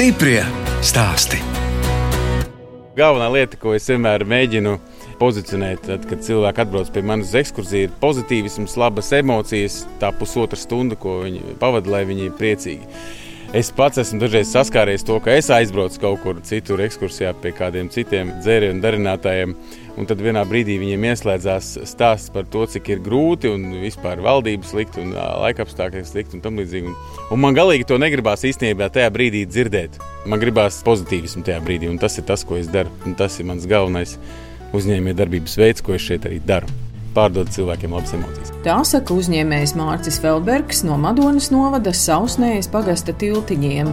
Stiprie stāsti. Galvenā lieta, ko es vienmēr mēģinu pozicionēt, tad, kad cilvēki atbrauc pie manis uz ekskursiju, ir pozitīvisms, labas emocijas, tā pusotra stunda, ko viņi pavada, lai viņi ir priecīgi. Es pats esmu dažreiz saskāries to, ka es aizbraucu kaut kur citur, ekskursijā pie kādiem citiem dzērienu darinātājiem. Un tad vienā brīdī viņiem ieslēdzās stāsts par to, cik ir grūti un vispār valdības slikti un laikapstākļi slikti un tam līdzīgi. Un, un man galīgi to negribās īstenībā tajā brīdī dzirdēt. Man gribās pozitīvismu tajā brīdī, un tas ir tas, ko es daru. Un tas ir mans galvenais uzņēmējdarbības veids, ko es šeit arī daru pārdod cilvēkiem labas emocijas. Tā saka uzņēmējs Mārcis Feldbergs no Madonas novada Sausnējas pagasta tiltiņiem.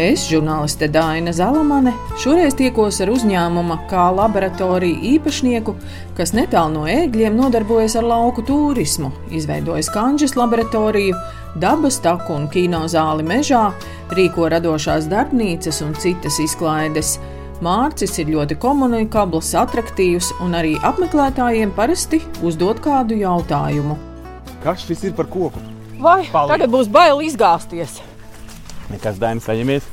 Es, žurnāliste Dāna Zalamane, šoreiz tiekos ar uzņēmuma kā laboratoriju īpašnieku, kas netālu no ēgļiem nodarbojas ar lauku turismu, izveidojis kanģes laboratoriju, dabas taku un kino zāli mežā, rīko radošās darbnīcas un citas izklaides. Mārcis ir ļoti komunikabls, attraktīvs un arī apmeklētājiem parasti uzdod kādu jautājumu. Kas šis ir par koku? Vai Palīd. tagad būs bail izgāzties? Nekas dainis saņemies.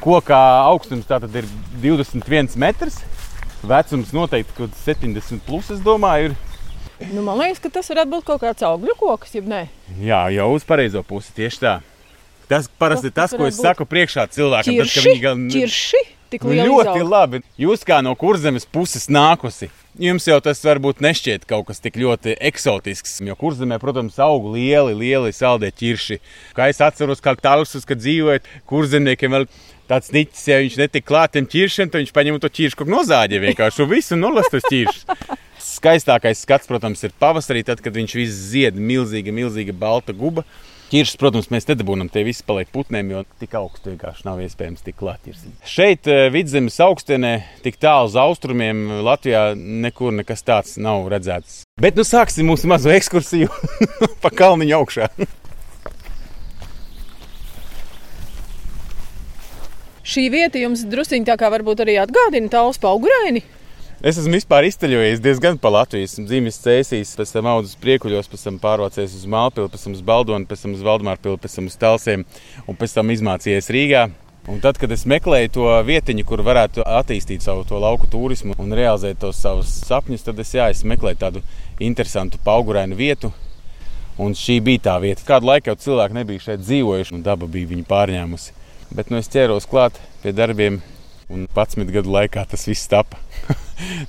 Kokā augstums tātad ir 21 metrs. Vecums noteikti kaut 70 plus, es domāju, ir. Nu, man liekas, ka tas varētu būt kaut kāds augļu koks, jeb nē. Jā, jau uz pareizo pusi tieši tā. Tas parasti ir tas, ko es būt? saku priekšā cilvēkam. Ķirši? Tad, viņi gan... Ķirši? Tik liela. Ļoti izauga. labi. Jūs kā no kurzemes puses nākusi. Jums jau tas varbūt nešķiet kaut kas tik ļoti eksotisks. Jo kurzemē, protams, aug lieli, lieli saldē ķirši. Kā es atceros, kā tālus, kad dzīvojat, kurzemniekiem vēl tāds niķis, ja viņš netika klātiem ķiršiem, tad viņš paņem to ķiršu kaut nozāģē vienkārši un visu nolast uz ķiršus. Skaistākais skats, protams, ir pavasarī, tad, kad viņš viss zied milzīga, milzīga balta guba. Ķiršus, protams, mēs nedabūjam, tie visi paliek putnēm, jo tik augstu vienkārši nav iespējams tik klāt. Šeit, eh, vidzemes augstenē, tik tālu uz austrumiem, Latvijā nekur nekas tāds nav redzēts. Bet nu sāksim mūsu mazo ekskursiju pa kalniņu augšā. Šī vieta jums druskuļi tā kā varbūt arī atgādina tālu spauguraini. Es esmu vispār izceļojies diezgan pa Latviju. Esmu dzimis Cēsīs, pēc tam audzis priekuļos, pēc tam pārvācies uz Mālpili, pēc tam uz Baldoni, pēc tam uz Valdemārpili, pēc tam uz Telsiem un pēc tam izmācījies Rīgā. Un tad, kad es meklēju to vietiņu, kur varētu attīstīt savu lauku turismu un realizēt tos savus sapņus, tad es, jā, es meklēju tādu interesantu, augurainu vietu. Un šī bija tā vieta. Kādu laiku jau cilvēki nebija šeit dzīvojuši, un daba bija viņu pārņēmusi. Bet nu, es ķēros klāt pie darbiem, un 11 gadu laikā tas viss tapa.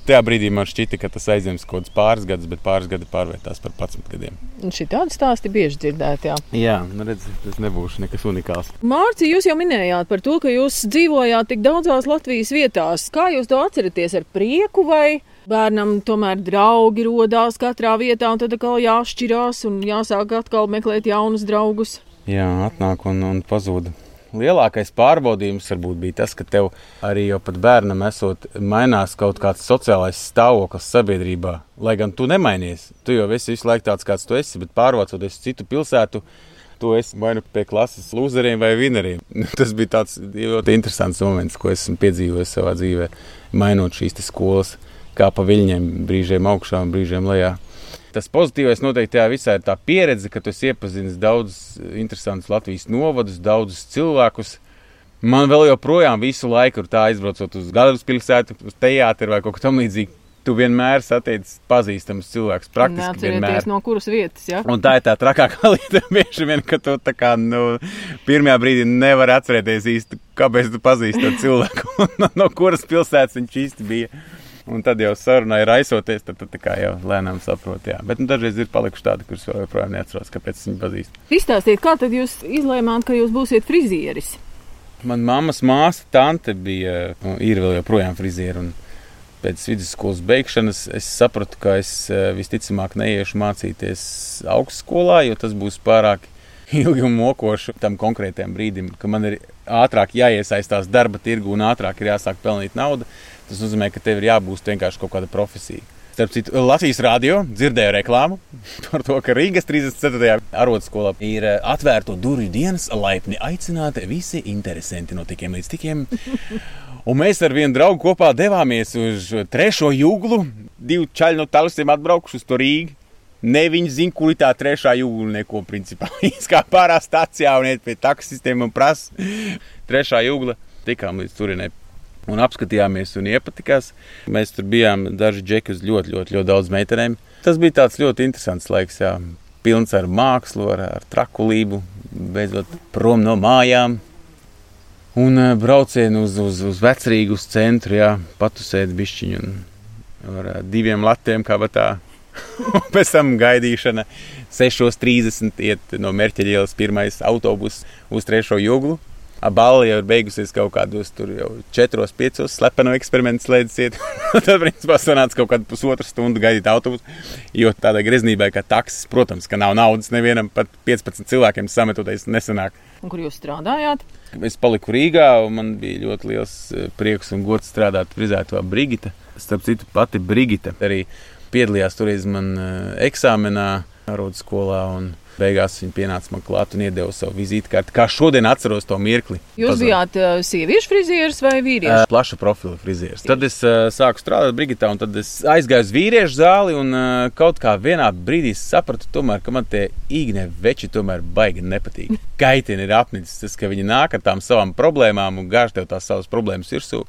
Tajā brīdī man šķita, ka tas aizņems kaut kādus pāris gadus, bet pāris gadi pārvērtās par 11 gadiem. Šī tāda stāsta bieži dzirdēta. Jā, jā nu redz, tas nebūs nekas unikāls. Mārci, jūs jau minējāt par to, ka jūs dzīvojāt tik daudzās Latvijas vietās. Kā jūs to atceraties ar prieku vai? Bērnam tomēr draugi radās katrā vietā, un tad atkal jāšķirās un jāsāk atkal meklēt jaunus draugus. Jā, atnāk un, un pazūd lielākais pārbaudījums varbūt bija tas, ka tev arī jau pat bērnam esot mainās kaut kāds sociālais stāvoklis sabiedrībā. Lai gan tu nemainies, tu jau esi visu laiku tāds, kāds tu esi, bet pārvācoties uz citu pilsētu, tu esi vai nu pie klases lūzeriem vai vineriem. Tas bija tāds ļoti interesants moments, ko esmu piedzīvojis savā dzīvē, mainot šīs skolas, kā pa viļņiem, brīžiem augšā un brīžiem lejā. Tas pozitīvais noteikti tajā visā ir tā pieredze, ka tu iepazīsti daudzus interesantus Latvijas novadus, daudzus cilvēkus. Man vēl joprojām visu laiku ir tā aizbraucot uz galvaspilsētu, uz teātri vai kaut ko tamlīdzīgu. Tu vienmēr satiec pazīstamus cilvēkus. Praktiski vienmēr. No kuras vietas, ja? Un tā ir tā trakākā lieta. Bieži vien, ka tu tā kā, nu, pirmajā brīdī nevar atcerēties īsti, kāpēc tu pazīsti to cilvēku un no kuras pilsētas viņš īsti bija. Un tad jau sarunai raisoties, tad, tad jau lēnām saprot. Jā. Bet nu, dažreiz ir palikuši tādi, kurus joprojām neatceros, kāpēc viņi pazīst. Izstāstiet, kā tad jūs izlēmāt, ka jūs būsiet frizieris? Manā mammas māsa, tante bija, nu, ir vēl joprojām frizieri. Pēc vidusskolas beigšanas es sapratu, ka es eh, visticamāk neiešu mācīties augstskolā, jo tas būs pārāk ilgi un mokoši tam konkrētajam brīdim, ka man ir ātrāk jāiesaistās darba tirgu un ātrāk ir jāsāk pelnīt naudu. Tas nozīmē, ka tev ir jābūt vienkārši kaut kāda profesija. Starp citu, Latvijas rādio dzirdēju reklāmu par to, ka Rīgas 34. arotskolā ir eh, atvērto durvju dienas, laipni aicināti visi interesanti no tikiem līdz tikiem. Un mēs ar vienu draugu kopā devāmies uz trešo jūglu. Divi čaļi no Talsiem atbraukuši uz to Rīgu. Ne viņi zina, kur ir tā trešā jūgla, neko principā. Viņi kā pārā stācijā un iet pie taksistiem un prasa. Trešā jūgla tikām līdz turienei. Un apskatījāmies, un iepatikās. Mēs tur bijām daži džeki uz ļoti, ļoti, ļoti daudz meitenēm. Tas bija tāds ļoti interesants laiks, jā. pilns ar mākslu, ar, ar trakulību, beidzot prom no mājām. Un uh, braucienu uz, uz, uz vecrīgu, centru, jā, patusēt bišķiņu un ar uh, diviem latiem, kā tā. Pēc tam gaidīšana 6.30 iet no Merķeļa ielas pirmais autobus uz trešo joglu. Balva jau ir beigusies kaut kādos tur jau 4, 5 slepeno eksperimentu slēdziet. tad, principā, sanāca kaut kādu pusotru stundu gaidīt autobusu. Jo tādā greznībā, kā taksis, protams, ka nav naudas nevienam pat 15 cilvēkiem sametoties nesenāk. Un kur jūs strādājāt? Es paliku Rīgā, un man bija ļoti liels eh, prieks un gods strādāt frizētā Brigita. Starp citu, pati Brigita arī piedalījās toreiz man eh, eksāmenā, arodu skolā. Un, Beigās viņa pienāca man klāt un iedeva savu vizītkarti. Kā šodien atceros to mirkli. Jūs Pazar. bijāt uh, sieviešu frizieris vai vīriešu? Uh, plaša profila frizieris. Tad es uh, sāku strādāt Brigitā, un tad es aizgāju uz vīriešu zāli. Un, uh, kaut kā vienā brīdī sapratu, tomēr, ka man tie īgnie veči tomēr baigi nepatīk. Kaitini ir apnicis tas, ka viņi nāk ar tām savām problēmām un gāž tev tās savas problēmas virsū.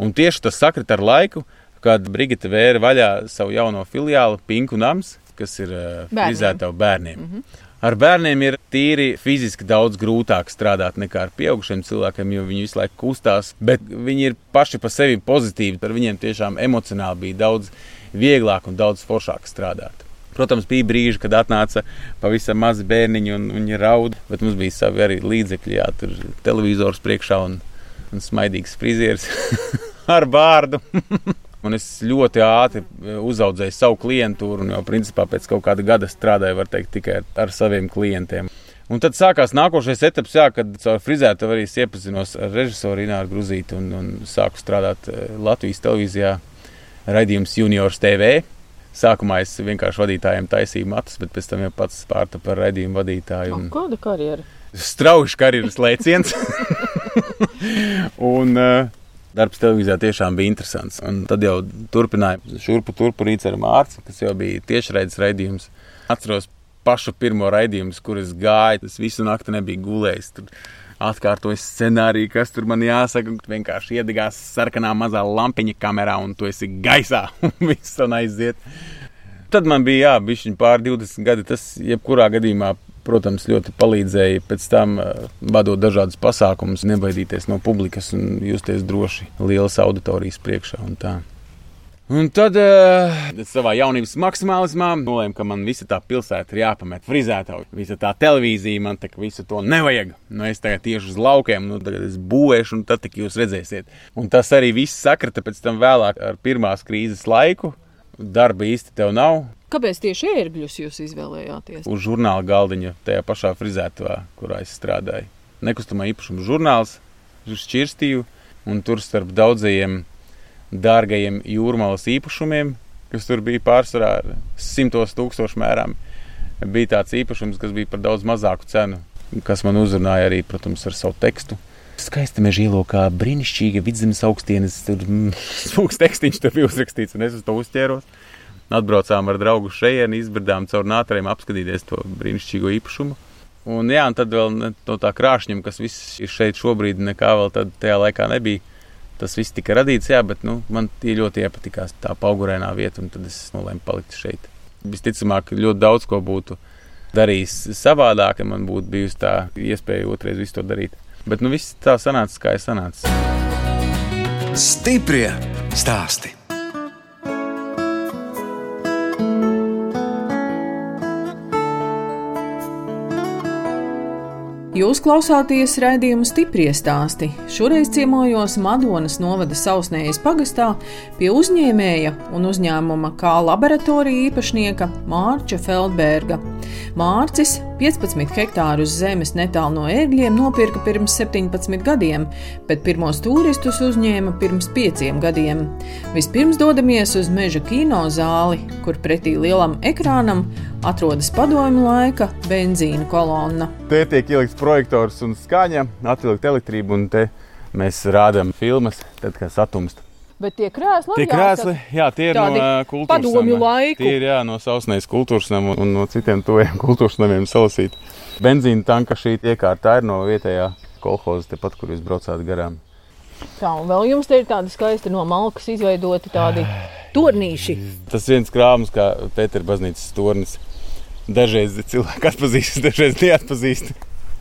Un tieši tas sakrit ar laiku, kad Brigita vēra vaļā savu jauno filiāli Pinku Nams kas ir frizēta bērniem. Mm -hmm. Ar bērniem ir tīri fiziski daudz grūtāk strādāt nekā ar pieaugušiem cilvēkiem, jo viņi visu laiku kustās, bet viņi ir paši par sevi pozitīvi. Ar viņiem tiešām emocionāli bija daudz vieglāk un daudz foršāk strādāt. Protams, bija brīži, kad atnāca pavisam mazi bērniņi un viņi raud, bet mums bija savi arī līdzekļi, jā, tur televizors priekšā un, un smaidīgs frizieris ar bārdu. Un es ļoti ātri e, uzaudzēju savu klientūru, un jau principā pēc kaut kāda gada strādāju teikt, tikai ar, saviem klientiem. Un tad sākās nākošais etaps, jā, kad caur frizētu arī iepazinos ar režisoru Ināru Gruzītu un, un sāku strādāt e, Latvijas televīzijā, raidījums Juniors TV. Sākumā es vienkārši vadītājiem taisīju matus, bet pēc tam jau pats pārta par raidījumu vadītāju. Un... Kāda karjera? Strauji karjeras lēciens. un, uh, darbs televīzijā tiešām bija interesants. Un tad jau turpināja šurpu turpu rīts ar Mārciņu, kas jau bija tiešraides raidījums. Atceros pašu pirmo raidījumu, kur es gāju, tas visu nakti nebija gulējis. Tur atkārtojas scenāriju, kas tur man jāsaka. Vienkārši iedegās sarkanā mazā lampiņa kamerā, un tu esi gaisā, un viss un aiziet. Tad man bija jābūt pār 20 gadi. Tas jebkurā gadījumā protams, ļoti palīdzēja pēc tam vadot dažādus pasākumus, nebaidīties no publikas un justies droši lielas auditorijas priekšā. Un tā. Un tad uh, savā jaunības maksimālismā nolēmu, ka man visa tā pilsēta ir jāpamet frizētā. Visa tā televīzija man tā, visu to nevajag. Nu, es tagad tieši uz laukiem, nu, tagad es būvēšu, un tad tik jūs redzēsiet. Un tas arī viss sakrita pēc tam vēlāk ar pirmās krīzes laiku. Darba īsti tev nav, Kāpēc tieši ērgļus jūs izvēlējāties? Uz žurnāla galdiņa, tajā pašā frizētavā, kurā es strādāju. Nekustamā īpašuma žurnāls, šķirstīju, un tur starp daudzajiem dārgajiem jūrmālas īpašumiem, kas tur bija pārsvarā ar simtos tūkstošu mērām, bija tāds īpašums, kas bija par daudz mazāku cenu, kas man uzrunāja arī, protams, ar savu tekstu. Skaista meža ielokā, brīnišķīga vidzemes augstienes, mm, smūgs tekstiņš tur bija uzrakstīts, un es uz to uzķēros. Atbraucām ar draugu šeit, izbridām caur nātrēm, apskatīties to brīnišķīgo īpašumu. Un, jā, un tad vēl no tā krāšņuma, kas viss ir šeit šobrīd, nekā vēl tajā laikā nebija. Tas viss tika radīts, jā, bet nu, man ļoti iepatikās tā augurēnā vieta, un tad es nolēmu palikt šeit. Visticamāk, ļoti daudz ko būtu darījis savādāk, ja man būtu bijusi tā iespēja otrreiz visu to darīt. Bet nu, viss tā sanāca, kā es sanācu. Stiprie stāsti! Jūs klausāties raidījumu stipri stāstī. Šoreiz ciemojos Madonas novada Sausnējas pagastā pie uzņēmēja un uzņēmuma kā laboratorija īpašnieka Mārča Feldberga. Mārcis 15 hektārus zemes netālu no ērgļiem nopirka pirms 17 gadiem, bet pirmos turistus uzņēma pirms 5 gadiem. Vispirms dodamies uz meža kino zāli, kur pretī lielam ekrānam atrodas padomju laika benzīna kolonna. Te tiek ielikts projektors un skaņa, atvilkt elektrību, un te mēs rādām filmas, tad, kad satumst. Bet tie krēsli, tie krēsli jā, tie ir no kultūras padomju laiku. Tie ir jā, no Sausnējas kultūras nama un no citiem tuviem kultūras namiem salasīt. Benzīna tanka šī iekārta ir no vietējā kolhoza, tepat, kur jūs braucāt garām. Tā, un vēl jums te ir tādi skaisti no malkas izveidoti tādi turnīši. Tas viens krāms, kā Pētera baznīcas tornis. Dažreiz cilvēki atpazīst, dažreiz neatpazīst.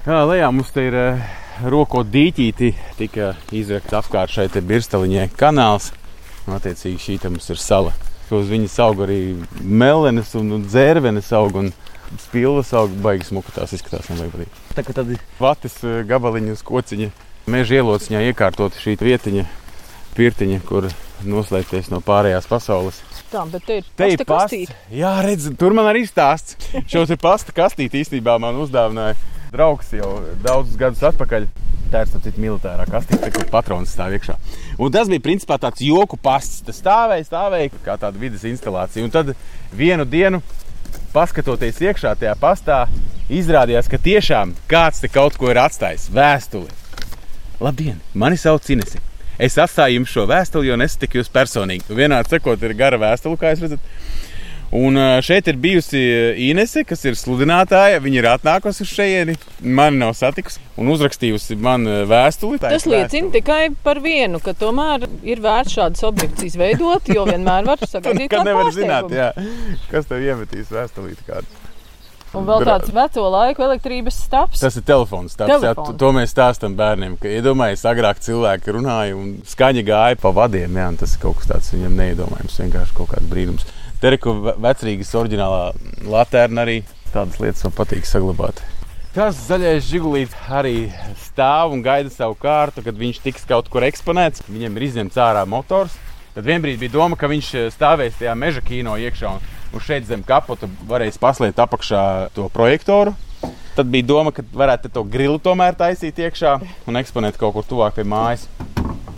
Jā, lejā mums te ir uh, roko dīķīti, tika izrakts apkārt šai birstaliņai kanāls. Attiecīgi šī mums ir sala. Uz viņas aug arī melenes un, un dzērvenes aug. Un, Spilvas aug, baigas muka tās izskatās. Tā kā tādi vatis gabaliņi uz kociņa meža ielociņā iekārtot šī vietiņa, pirtiņa, kur noslēgties no pārējās pasaules. Tā, bet te ir te pasta kastīte. Jā, redz, tur man arī stāsts. Šo te pasta kastīti īstenībā man uzdāvināja draugs jau daudzus gadus atpakaļ. Tā ir tāda militārā kastīte, kur patrons stāv iekšā. Un tas bija principā tāds joku pasts. Tas stāvēja, stāvēja kā tāda vidas instalācija. Un tad vienu dienu, paskatoties iekšā tajā pastā, izrādījās, ka tiešām kāds te kaut ko ir atstājis vēstuli. Labdien, mani sauc Inese. Es atstāju jums šo vēstuli, jo nesatiku jūs personīgi. Vienādi sakot, ir gara vēstule, kā jūs redzat. Un šeit ir bijusi Inese, kas ir sludinātāja. Viņa ir atnākusi uz šejieni, mani nav satikusi un uzrakstījusi man vēstuli. Tas liecina tikai par vienu, ka tomēr ir vērts šādas objekts izveidot, jo vienmēr var sagaidīt, ka nevar zināt, jā, kas tev iemetīs vēstulīti kādu. Un vēl tāds veco laiku elektrības stāvs. Tas ir telefons. Telefon. jā, to mēs stāstām bērniem. Iedomājieties, agrāk cilvēki runāja un skaņa gāja pa vadiem. Jā, tas ir kaut kas tāds, viņam neiedomājams. Vienkārši kaut kāds brīnums. Tereku vecrīgas oriģinālā latērna arī tādas lietas man patīk saglabāt. Tas zaļais žigulīts arī stāv un gaida savu kārtu, kad viņš tiks kaut kur eksponēts. Viņam ir izņemts ārā motors. Tad vienbrīd bija doma, ka viņš eh, stāvēs tajā meža kino iekšā un, un šeit zem kapota varēs paslēpt apakšā to projektoru. Tad bija doma, ka varētu to grilu tomēr taisīt iekšā un eksponēt kaut kur tuvāk pie mājas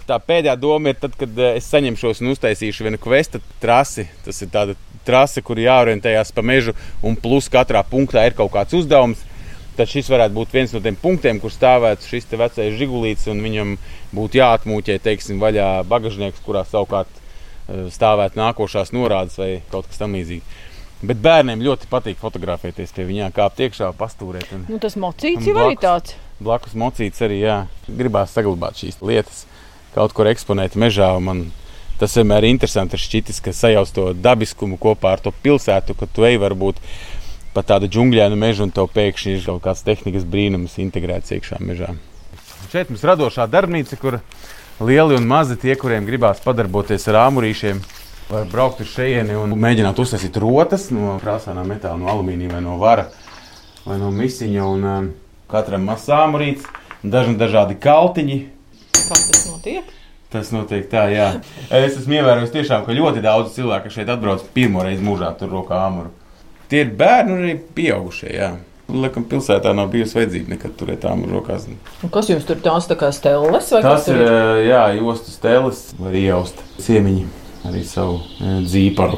tā pēdējā doma ir, tad, kad eh, es saņemšos un uztaisīšu vienu kvesta trasi. Tas ir tāda trase, kur jāorientējas pa mežu, un plus katrā punktā ir kaut kāds uzdevums. Tad šis varētu būt viens no tiem punktiem, kur stāvētu šis vecais žigulīts, un viņam būtu jāatmūķē, teiksim, vaļā bagažnieks, kurā savukārt eh, stāvētu nākošās norādes vai kaut kas tamlīdzīgs. Bet bērniem ļoti patīk fotografēties pie viņiem, kāpt iekšā, pastūrēt. Un, nu, tas mocīts jau arī tāds. Blakus mocīts arī, jā. Gribās saglabāt šīs lietas kaut kur eksponēt mežā. Man tas vienmēr ir interesanti. Šķitis, ka sajauc to dabiskumu kopā ar to pilsētu, ka tu ej varbūt pa tādu džungļainu mežu un tev pēkšņi ir kaut kāds tehnikas brīnums integrēts iekšā mežā. Šeit mums ir radošā darbnīca, kur lieli un mazi tie, kuriem gribās padarboties ar āmurīšiem, var braukt uz šejieni un mēģināt uztaisīt rotas no krāsainā metāla, no alumīnija vai no vara vai no misiņa. Un, um, katram mazs āmurīts, daži dažādi kaltiņi, Kā tas notiek? Tas notiek tā, jā. Es esmu ievērojis tiešām, ka ļoti daudz cilvēku šeit atbrauc pirmo reizi mūžā tur rokā āmuru. Tie ir bērni un arī pieaugušie, jā. Laikam pilsētā nav bijusi vajadzība nekad turēt āmuru rokās. Un kas jums tur tās tā kā stēles? Tas ir, ir, jā, jostu stēles, var iejaust ciemiņi arī savu dzīparu.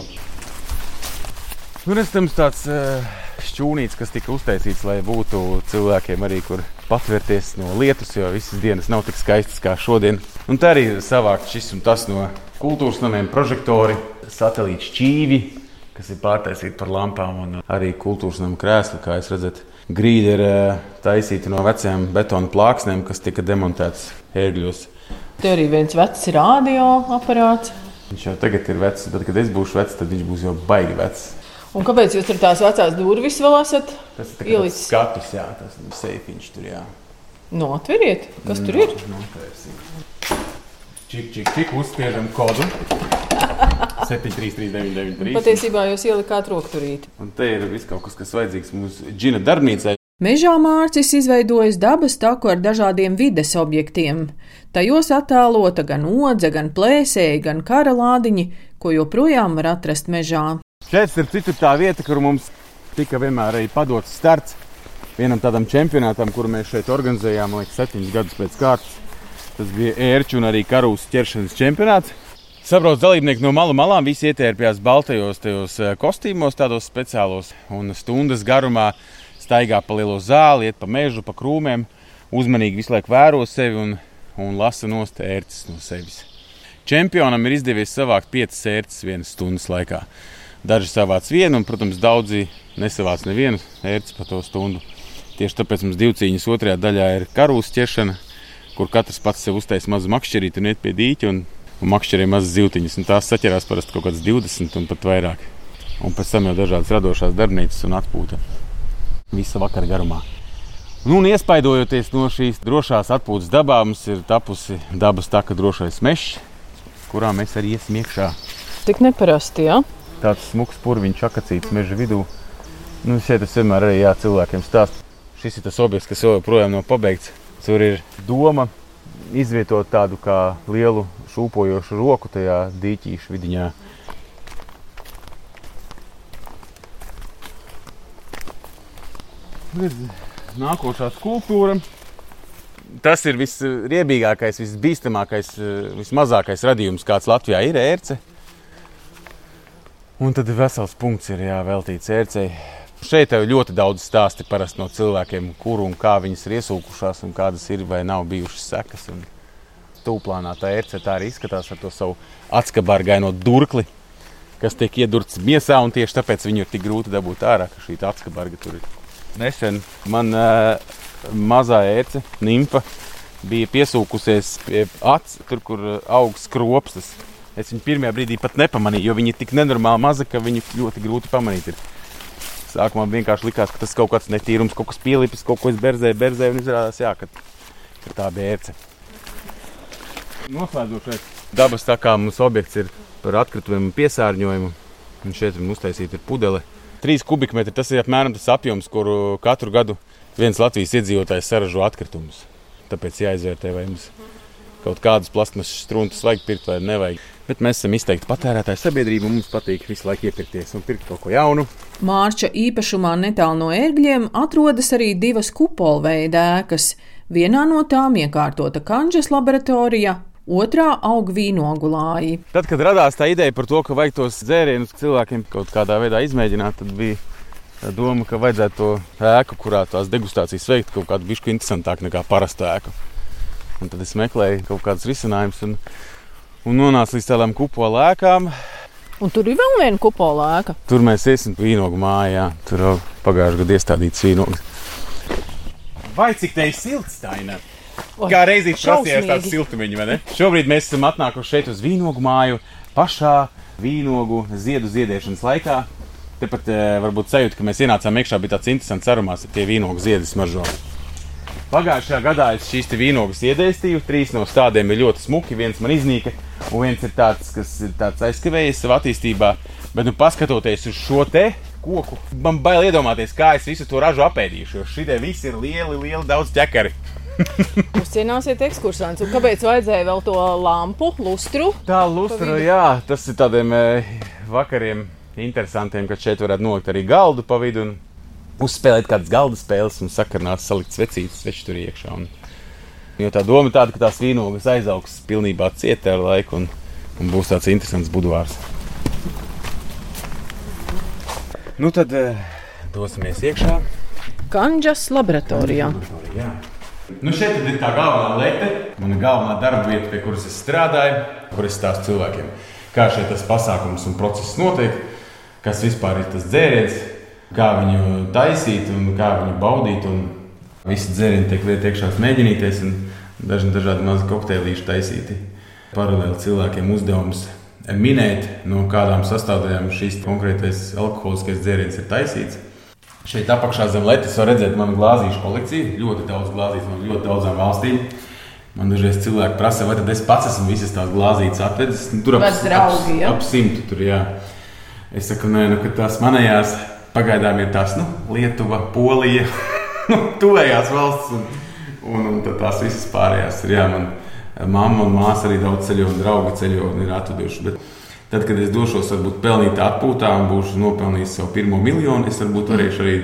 Nu, tam tāds šķūnīts, kas tika uztaisīts, lai būtu cilvēkiem arī, kur patvērties no lietus, jo visas dienas nav tik skaistas kā šodien. Un tā arī savākt šis un tas no kultūras namiem, prožektori, satelīta šķīvi, kas ir pārtaisīti par lampām, un arī kultūras nama krēsli, kā jūs redzat. Grīda ir eh, taisīta no veciem betona plāksnēm, kas tika demontētas ērgļos. Te arī viens vecs radioaparāts. Viņš jau tagad ir vecs, bet, kad es būšu vecs, tad viņš būs jau baigi vecs. Un kāpēc jūs tur tās vecās durvis vēl esat? Tas ir ielicis skatus, jā, tas ir seifiņš tur, jā. Atveriet, kas no, tur ir? Notvērsim. Čik, čik, čik, uzspiežam kodu. 733, Patiesībā jūs ielikāt rokturīti. Un te ir viss kaut kas, kas vajadzīgs mūsu džina darbnīcai. Mežā mārcis izveidojis dabas taku ar dažādiem vides objektiem. Tajos attēlota gan odze, gan plēsēji, gan kara lādiņi, ko joprojām var atrast mežā. Šeit ir citur tā vieta, kur mums tika vienmēr arī padots starts vienam tādam čempionātam, kuru mēs šeit organizējām, liekas, septiņus gadus pēc kārtas. Tas bija ērču un arī karūs ķeršanas čempionāts. Sabrauc dalībnieki no malu malām, visi ietērpjās baltajos tajos eh, kostīmos, tādos speciālos, un stundas garumā staigā pa lielo zāli, iet pa mežu, pa krūmiem, uzmanīgi visu laiku vēro sevi un, un lasa nost ērces no sevis. Čempionam ir izdevies savākt piecas ērces vienas stundas laikā. Daži savāc vienu, un, protams, daudzi nesavāc nevienu ērci pa to stundu. Tieši tāpēc mums divu cīņas otrajā daļā ir karūs ķeršana, kur katrs pats sev uztaisīja mazu makšķerīti un iet pie dīķa un, un makšķerē mazas zīltiņas. Tās saķerās parasti kaut kādas 20 un pat vairāk. Un pēc tam jau dažādas radošās darbnīcas un atpūta visa vakara garumā. Nu, un iespaidojoties no šīs drošās atpūtas dabā, mums ir tapusi dabas taka drošais mežs, kurā mēs arī iesim iekšā. Tik neparasti, jā. Ja? Tāds smags purviņš, akacīts meža vidū. Nu, šeit es vienmēr arī jā, cilvēkiem stāstu. Šis ir tas objekts, kas joprojām nav pabeigts. Tur ir doma izvietot tādu kā lielu šūpojošu roku tajā dīķīšu vidiņā. Nākošā skulptūra. Tas ir visriebīgākais, visbīstamākais, vismazākais radījums, kāds Latvijā ir ērce. Un tad vesels punkts ir jā, veltīts ērcei. Šeit ir ļoti daudz stāstu no cilvēkiem, kur un kā viņas ir iesūkušās, un kādas ir vai nav bijušas sekas. Tūplānā tā ērce tā arī izskatās ar to savu atskabargaino durkli, kas tiek iedurts miesā, un tieši tāpēc viņu ir tik grūti dabūt ārā, ka šī atskabarga tur ir. Nesen man uh, mazā ērce, nimfa, bija piesūkusies pie acis, tur, kur aug skropstas. Es viņu pirmajā brīdī pat nepamanīju, jo viņi ir tik nenormāli mazi, ka viņi ļoti grūti pamanīt. Ir. Sākumā vienkārši likās, ka tas kaut kāds netīrums, kaut kas pielipis, kaut ko es berzēju, berzēju, un izrādās, jā, ka, ka tā bija ērce. Noslēdzošais dabas tā kā mums objekts ir par atkritumiem un piesārņojumu. Un šeit ir uztaisīta pudele. Trīs kubikmetri tas ir apmēram tas apjoms, kuru katru gadu viens Latvijas iedzīvotājs saražo atkritumus. Tāpēc jāizvērtē, vai mums kaut kādas plasmasas struntas vajag pirkt vai nevajag. Bet mēs esam izteikti patērētāji sabiedrība, un mums patīk visu laiku iepirkties un pirkt kaut ko jaunu. Mārča īpašumā netālu no ērgļiem atrodas arī divas kupolveida ēkas. Vienā no tām iekārtota kanģes laboratorija, otrā aug vīnogulāji. Tad, kad radās tā ideja par to, ka vajag tos dzērienus cilvēkiem kaut kādā veidā izmēģināt, tad bija doma, ka vajadzētu to ēku, kurā tās degustācijas veikt kaut kādu bišku interesantāku nekā parasta ēka. Un tad es meklēju kaut kādus risinājumus un nonāca līdz tādām kupola ēkām. Un tur ir vēl viena kupola ēka. Tur mēs iesim vīnogu mājā. Tur jau pagājušajā gadā iestādīts vīnogs. Vai cik te ir silts, Taina? Kā reizē prasījās tāds siltumiņš, vai ne? Šobrīd mēs esam atnākuši šeit uz vīnogu māju pašā vīnogu ziedu ziedēšanas laikā. Tepat eh, varbūt sajūta, ka mēs ienācām iekšā, bija tāds interesants aromāts ar tie vīnogu ziedu smaržojumu. Pagājušajā gadā es šīs vīnogas iedēstīju. Trīs no stādiem ir ļoti smuki, viens man iznīka, un viens ir tāds, kas ir tāds aizkavējies savā attīstībā. Bet, nu, paskatoties uz šo te koku, man bail iedomāties, kā es visu to ražu apēdīšu. Jo šie visi ir lieli, lieli, daudz ķekari. Jūs cienāsiet ekskursants, un kāpēc vajadzēja vēl to lampu, lustru? Tā lustra, jā, tas ir tādiem eh, vakariem interesantiem, ka šeit varētu nolikt arī galdu pa vidu. Un uzspēlēt kādas galda spēles un sakarnās, salikt svecītas, sveči tur iekšā. Un, jo tā doma ir tāda, ka tās vīnogas aizaugs pilnībā cietē ar laiku un, un būs tāds interesants budvārs. Nu tad eh, dosimies iekšā. Kanģas laboratorijā. Jā. Nu šeit ir tā galvenā lieta, mana galvenā darba vieta, pie kuras es strādāju, kur es stāstu cilvēkiem, kā šeit tas pasākums un process notiek, kas vispār ir tas dzēriens, kā viņu taisīt un kā viņu baudīt. Visi dzērieni tiek lieti iekšā mēģinīties, un daži dažādi mazi kokteilīši taisīti. Paralēli cilvēkiem uzdevums minēt, no kādām sastāvdaļām šīs konkrētais alkoholiskais dzēriens ir taisīts. Šeit apakšā zem letes var redzēt manu glāzīšu kolekciju. Ļoti daudz glāzīšu no ļoti daudzām valstīm. Man dažreiz cilvēki prasa, vai es pats esmu visas tās glāzītas atvedis. Nu, tur ap, draugi, ap, ap simtu tur, jā. Es saku, nē, nu, tās manējās Pagaidām ir tās nu, Lietuva, Polija, nu, tuvējās valsts, un, un, un tās visas pārējās ir. Jā, man mamma un māsa arī daudz ceļo, un draugi ceļo un ir atveduši. Bet tad, kad es došos, varbūt pelnīt atpūtā un būšu nopelnījis savu pirmo miljonu, es varbūt varēšu arī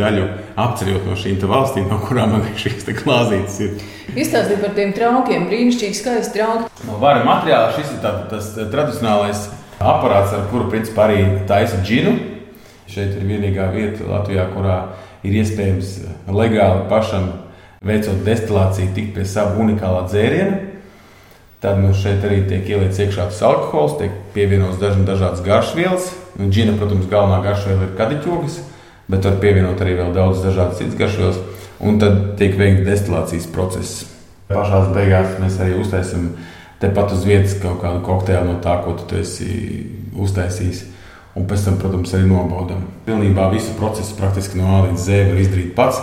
daļu apceļot no šīm valstīm, no kurām man šīs glāzītes ir. Izstāstiet par tiem traukiem, brīnišķīgi skaisti trauki. No vara materiāla šis ir tā, tas tradicionālais aparāts, ar kuru principā arī taisa džinu. Šeit ir vienīgā vieta Latvijā, kurā ir iespējams eh, legāli pašam veicot destilāciju, tikt pie sava unikālā dzēriena. Tad mums šeit arī tiek ieliekts iekšā alkohols, tiek pievienots dažādas garšvielas. Nu, džina, protams, galvenā garšviela ir kadiķogas, bet var pievienot arī vēl daudz dažādas citas garšvielas. Un tad tiek veikts destilācijas process. Pašā beigās mēs arī uztaisām tepat uz vietas kaut kādu kokteili no tā, ko tu esi uztaisījis. Un pēc tam, protams, arī nobaudām. Pilnībā visu procesu praktiski no A līdz Z var izdarīt pats,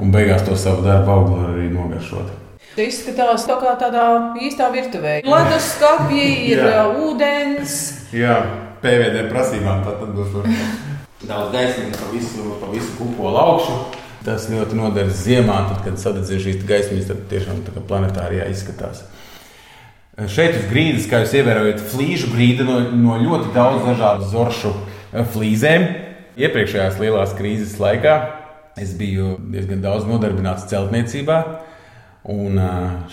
un beigās to savu darbu auglu arī nogaršot. Tas izskatās tā kā tādā īstā virtuvē. Ledus skāpji ir Jā. ūdens. Jā, PVD prasībām tā tad būs daudz gaismas pa visu, pa visu kupolu augšu. Tas ļoti noderīgs ziemā, tad, kad sadedzina šīs gaismas, tad tiešām tā kā planetārijā izskatās. Šeit uz grīdas, kā jūs ievērojat, flīžu grīda no, no ļoti daudz dažādu zoršu eh, flīzēm. Iepriekšējās lielās krīzes laikā es biju diezgan daudz nodarbināts celtniecībā. Un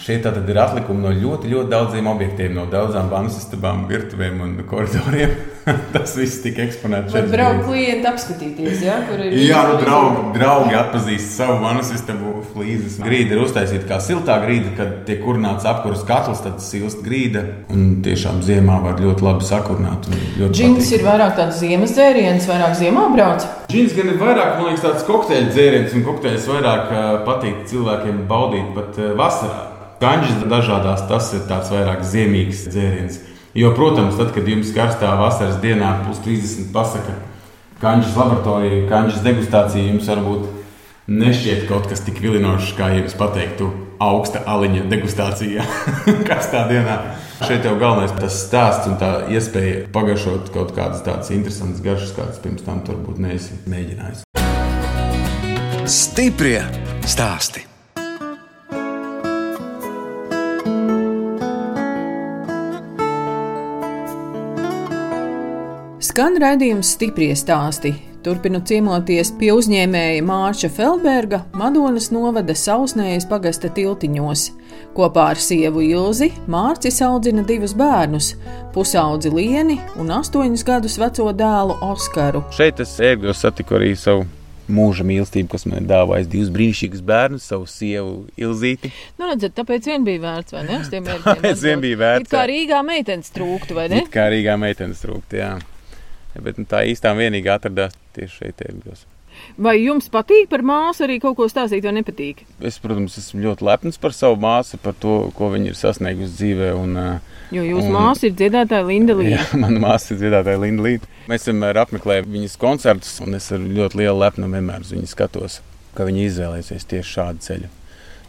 šie tātad ir atlikumi no ļoti, ļoti daudziem objektiem, no daudzām vannas istabām, virtuvēm un koridoriem. Tas viss tika eksponēts šeit. Braukt klienti apskatīties, ja, kur ir. Jā, nu, draugi, draugi atpazīst savu vannas istabu flīzes. Grīda ir uztaisīta kā siltā grīda, kad tiek kurināts apkuras katls, tad silst grīda. Un tiešām ziemā var ļoti labi sakurināt. Džins ir vairāk tāds ziemas dzēriens, vairāk ziemā brauc. Džins gan ir vairāk, man liekas, tāds kokteļu dzēriens, un kokteļus vairāk patīk cilvēkiem baudīt pat vasarā. Ganģis dažādās, tas ir tāds vairāk ziemīgs dzēriens. Jo, protams, tad, kad jums karstā vasaras dienā plus 30 pasaka, kanģis laboratorija, kanģis degustācija jums varbūt nešķiet kaut kas tik vilinošs, kā jums pateiktu, augsta aliņa degustācijā karstā dienā. Šeit jau galvenais ir tas stāsts un tā iespēja pagaršot kaut kādas tādas interesantas garšas, kādas pirms tam varbūt neesi mēģinājis. Stiprie stāstī! Skan raidījums stipri stāsti. Turpinu ciemoties pie uzņēmēja Mārča Felberga, Madonas novada Sausnējas pagasta tiltiņos. Kopā ar sievu Ilzi Mārcis audzina divus bērnus - pusaudzi Lieni un astoņus gadus veco dēlu Oskaru. Šeit es ēgos satiku arī savu mūža mīlestību, kas man ir dāvājis divus brīnišķīgus bērnus, savu sievu Ilzīti. Nu, redzat, tāpēc vien bija vērts, vai ne? Tāpēc vien bija vērts. It kā Rīgā meitenes trūktu, vai ne? It kā Rīgā meitenes trūktu, jā bet nu, tā īstā vienīgā atradās tieši šeit, Ērgļos. Vai jums patīk par māsu arī kaut ko stāstīt, vai nepatīk? Es, protams, esmu ļoti lepns par savu māsu, par to, ko viņa ir sasniegusi dzīvē. Un, jo jūsu māsa ir dziedātāja Linda Līta. Jā, mana māsa ir dziedātāja Linda Līta. Mēs vienmēr apmeklējam viņas koncertus, un es ar ļoti lielu lepnumu vienmēr uz viņu skatos, ka viņa izvēlēsies tieši šādu ceļu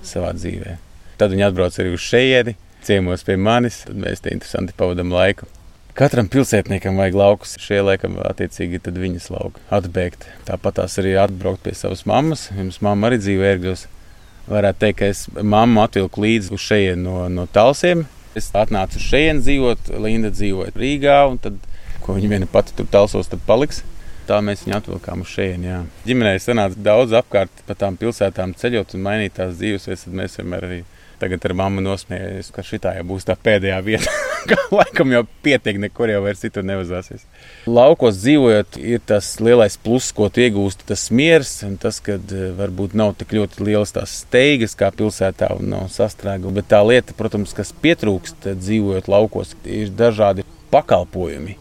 savā dzīvē. Tad viņa atbrauc arī uz šejieni, ciemos pie manis, tad mēs te interesanti pavadām laiku. Katram pilsētniekam vajag laukus. Šie laikam, attiecīgi, tad viņas lauka atbēgt. Tāpat tās arī atbraukt pie savas mammas. Jums mamma arī dzīvo ērgļos. Varētu teikt, ka es mammu atvilku līdzi uz šejienu no, no talsiem. Es atnācu uz šejienu dzīvot, Linda dzīvoja Rīgā, un tad, ko viņa viena pati tur talsos, tad paliks. Tā mēs viņu atvilkām uz šejienu. Ģimenē sanāca daudz apkārt pa tām pilsētām ceļot un mainīt tās dzīves, tad mēs vienmēr arī Tagad ar mammu nosmējies, ka šī jau būs tā pēdējā vieta. Laikam jau pietiek, nekur jau vairs citur nevazāsies. Laukos dzīvojot, ir tas lielais pluss, ko iegūst tas miers, un tas, ka eh, varbūt nav tik ļoti liels tās steigas kā pilsētā un nav sastrēguma. Bet tā lieta, protams, kas pietrūkst dzīvojot laukos, ir dažādi pakalpojumi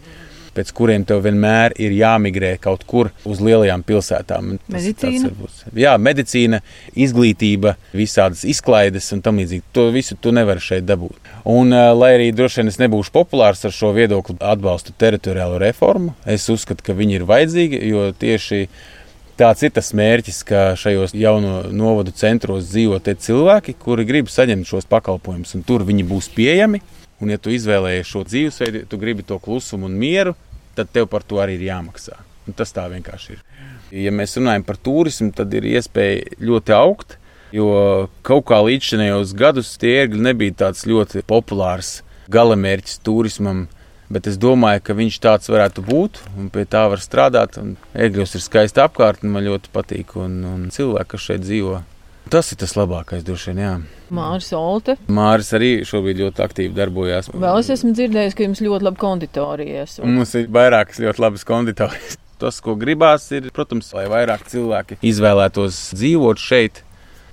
pēc kuriem tev vienmēr ir jāmigrē kaut kur uz lielajām pilsētām. Medicīna. Jā, medicīna, izglītība, visādas izklaides un tam līdzīgi. To visu tu nevari šeit dabūt. Un, lai arī droši vien es nebūšu populārs ar šo viedokli, atbalstu teritoriālo reformu, es uzskatu, ka viņi ir vajadzīgi, jo tieši Tāds ir tas mērķis, ka šajos jauno novadu centros dzīvo tie cilvēki, kuri grib saņemt šos pakalpojumus, un tur viņi būs pieejami. Un, ja tu izvēlējies šo dzīvesveidu, tu gribi to klusumu un mieru, tad tev par to arī ir jāmaksā. Un tas tā vienkārši ir. Ja mēs runājam par turismu, tad ir iespēja ļoti augt, jo kaut kā līdzinējos gadus tie ērgļi nebija tāds ļoti populārs galamērķis turismam. Bet es domāju, ka viņš tāds varētu būt, un pie tā var strādāt. Ērgļos ir skaisti apkārtne, man ļoti patīk, un, un cilvēki, kas šeit dzīvo, Tas ir tas labākais, droši vien. Jā. Māris Olte. Māris arī šobrīd ļoti aktīvi darbojās. Vēl es esmu dzirdējis, ka jums ļoti labi konditorijas. Un... Mums ir vairākas ļoti labas konditorijas. Tas, ko gribās, ir, protams, lai vairāk cilvēki izvēlētos dzīvot šeit.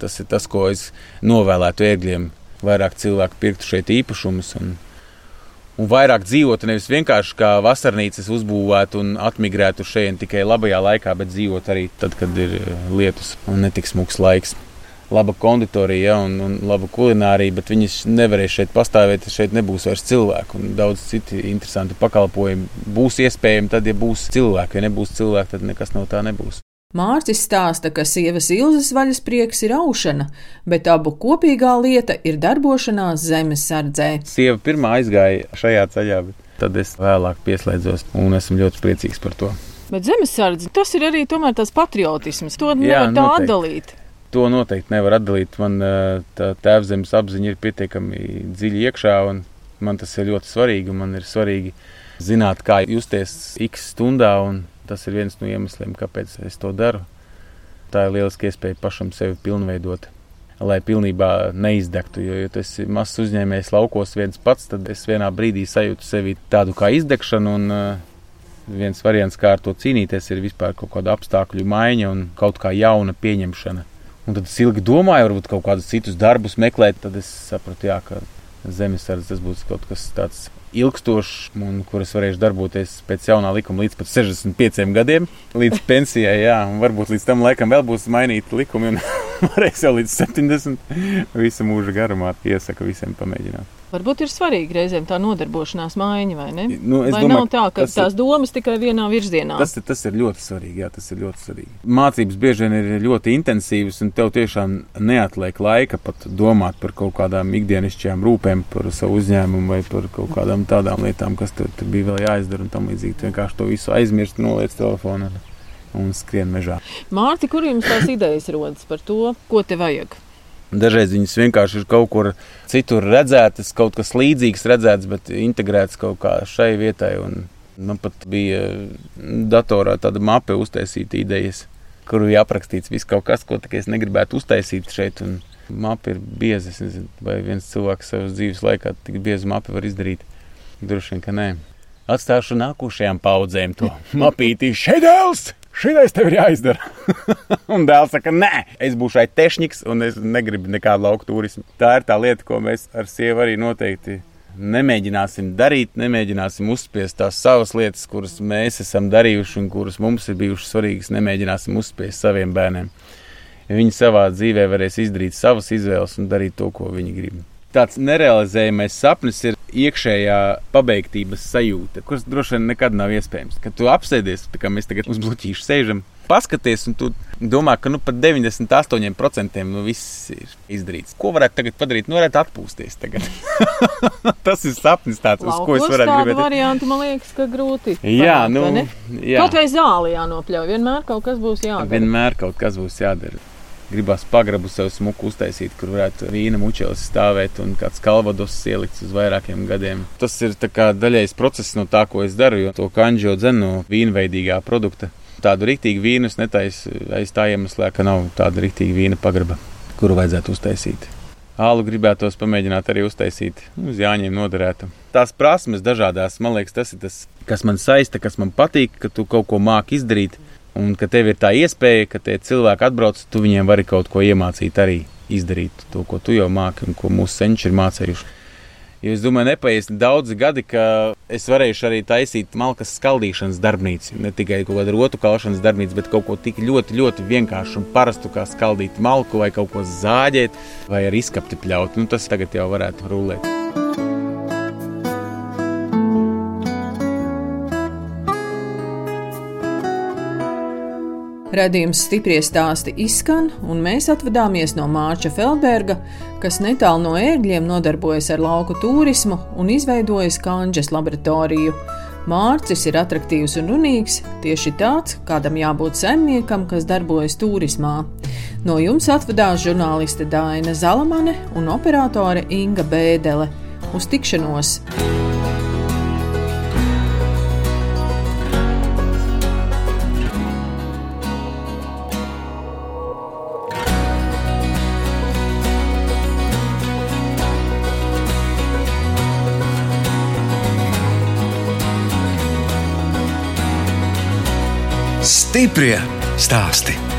Tas ir tas, ko es novēlētu ēgļiem. Vairāk cilvēku pirktu šeit īpašumus un, un vairāk dzīvotu nevis vienkārši kā vasarnīcas uzbūvētu un atmigrētu šeit tikai labajā laikā, bet dzīvot arī tad, kad ir lietus un netiks smūgs laiks. Laba konditorija ja, un, un laba kulinārija, bet viņas nevarēs šeit pastāvēt. Šeit nebūs vairs cilvēku, un daudz citi interesanti pakalpojumi būs iespējami tad, ja būs cilvēki. Ja nebūs cilvēki, tad nekas no tā nebūs. Mārcis stāsta, ka sievas Ilzas vaļasprieks ir aušana, bet abu kopīgā lieta ir darbošanās zemes sardzē. Sieva pirmā aizgāja šajā ceļā, bet tad es vēlāk pieslēdzos un esmu ļoti priecīgs par to. Bet zemesardze tas ir arī tas patriotisms. To nevar tā noteikti. atdalīt. To noteikti nevar atdalīt. Man tā tēvzemes apziņa ir pietiekami dziļi iekšā, un man tas ir ļoti svarīgi. Man ir svarīgi zināt, kā justies x stundā un Tas ir viens no iemesliem, kāpēc es to daru. Tā ir lieliska iespēja pašam sevi pilnveidot, lai pilnībā neizdegtu. Jo, ja tas ir mazs uzņēmējs laukos viens pats, tad es vienā brīdī sajūtu sevi tādu kā izdegšanu. Un, uh, Viens variants, kā ar to cīnīties, ir vispār kaut kāda apstākļu maiņa un kaut kā jauna pieņemšana. Un tad es ilgi domāju, varbūt kaut kādus citus darbus meklēt, tad es sapratu, jā, ka zemesardze tas būs kaut kas tāds ilgstošs, un kuras varēšu darboties pēc jaunā likuma līdz pat 65 gadiem, līdz pensijai. Jā, un varbūt līdz tam laikam vēl būs mainīti likumi, un varēs jau līdz 70 visu mūžu garumā. Iesaku visiem pamēģināt. Varbūt ir svarīgi reizēm tā nodarbošanās maiņa, vai ne? Nu, vai domāju, nav tā, ka tās ir, domas tikai vienā virzienā? Tas, tas ir ļoti svarīgi, jā, tas ir ļoti svarīgi. Mācības bieži vien ir ļoti intensīvas, un tev tiešām neatliek laika pat domāt par kaut kādām ikdienišķajām rūpēm, par savu uzņēmumu vai par kaut kādām tādām lietām, kas tur, tur bija vēl jāizdara un tam līdzīgi. Tu vienkārši to visu aizmirsti, noliec telefonu un skrien mežā. Mārti, kur jums tās idejas rodas par to, ko te vajag? Dažreiz viņas vienkārši ir kaut kur citur redzētas, kaut kas līdzīgs redzēts, bet integrēts kaut kā šai vietai. Un man pat bija datorā tāda mape uztaisīta idejas, kur bija aprakstīts viss kaut kas, ko es negribētu uztaisīt šeit. Un mapa ir bieza. Es nezinu, vai viens cilvēks savas dzīves laikā tik biezu mapu var izdarīt. Droši vien, ka nē. Atstāšu nākošajām paudzēm to mapīti šeit! Šis tev ir jāizdara. un dēls saka, nē, es būšu šeit tehniks, un es negribu nekādu lauku turismu. Tā ir tā lieta, ko mēs ar sievu arī noteikti nemēģināsim darīt, nemēģināsim uzspiest tās savas lietas, kuras mēs esam darījuši un kuras mums ir bijušas svarīgas. Nemēģināsim uzspiest saviem bērniem. Viņi savā dzīvē varēs izdarīt savas izvēles un darīt to, ko viņi grib. Tāds nerealizējamais sapnis ir iekšējā pabeigtības sajūta, kuras droši vien nekad nav iespējams. Kad tu apsēdies, tā kā mēs tagad uz bloķīšu sēžam, paskaties, un tu domā, ka nu, pat 98% nu, viss ir izdarīts. Ko varētu tagad padarīt? Nu, varētu atpūsties. Tas ir sapnis, tāds, Laukos uz ko es varētu gribēt. Variantu man liekas, ka grūti. Jā, panākt, nu, jā. Kaut vai zāli jānopļauj. Vienmēr kaut kas būs jādara. Vienmēr kaut kas būs jādara gribās pagrabu sev smuku uztaisīt, kur varētu vīna mučelis stāvēt un kāds kalvados ielikts uz vairākiem gadiem. Tas ir daļējs process no tā, ko es daru, jo to kanģo dzenu no vīnveidīgā produkta. Tādu rīktīgu vīnu es netaisu aiz tā iemesla, ka nav tāda rīktīga vīna pagraba, kuru vajadzētu uztaisīt. Alu gribētos pamēģināt arī uztaisīt nu, uz Jāņiem noderētu. Tās prasmes dažādās, man liekas, tas ir tas, kas man saista, kas man patīk, ka tu kaut ko māki izdarīt. Un ka tev ir tā iespēja, ka tie cilvēki atbrauc, tu viņiem vari kaut ko iemācīt, arī izdarīt to, ko tu jau māki un ko mūsu senči ir mācījuši. Jo es domāju, nepaies daudzi gadi, ka es varēšu arī taisīt malkas skaldīšanas darbnīcu. Ne tikai kaut kādu rotu kalšanas darbnīcu, bet kaut ko tik ļoti, ļoti vienkāršu un parastu, kā skaldīt malku vai kaut ko zāģēt vai ar izkapti pļaut. Nu, tas tagad jau varētu rulēt. Radījums stipri stāsti izskan, un mēs atvadāmies no Mārča Feldberga, kas netālu no ērgļiem nodarbojas ar lauku turismu un izveidojis kanģes laboratoriju. Mārcis ir attraktīvs un runīgs, tieši tāds, kādam jābūt saimniekam, kas darbojas turismā. No jums atvadās žurnāliste Dāna Zalamane un operātore Inga Bēdele. Uz tikšanos! Stiprie stāsti.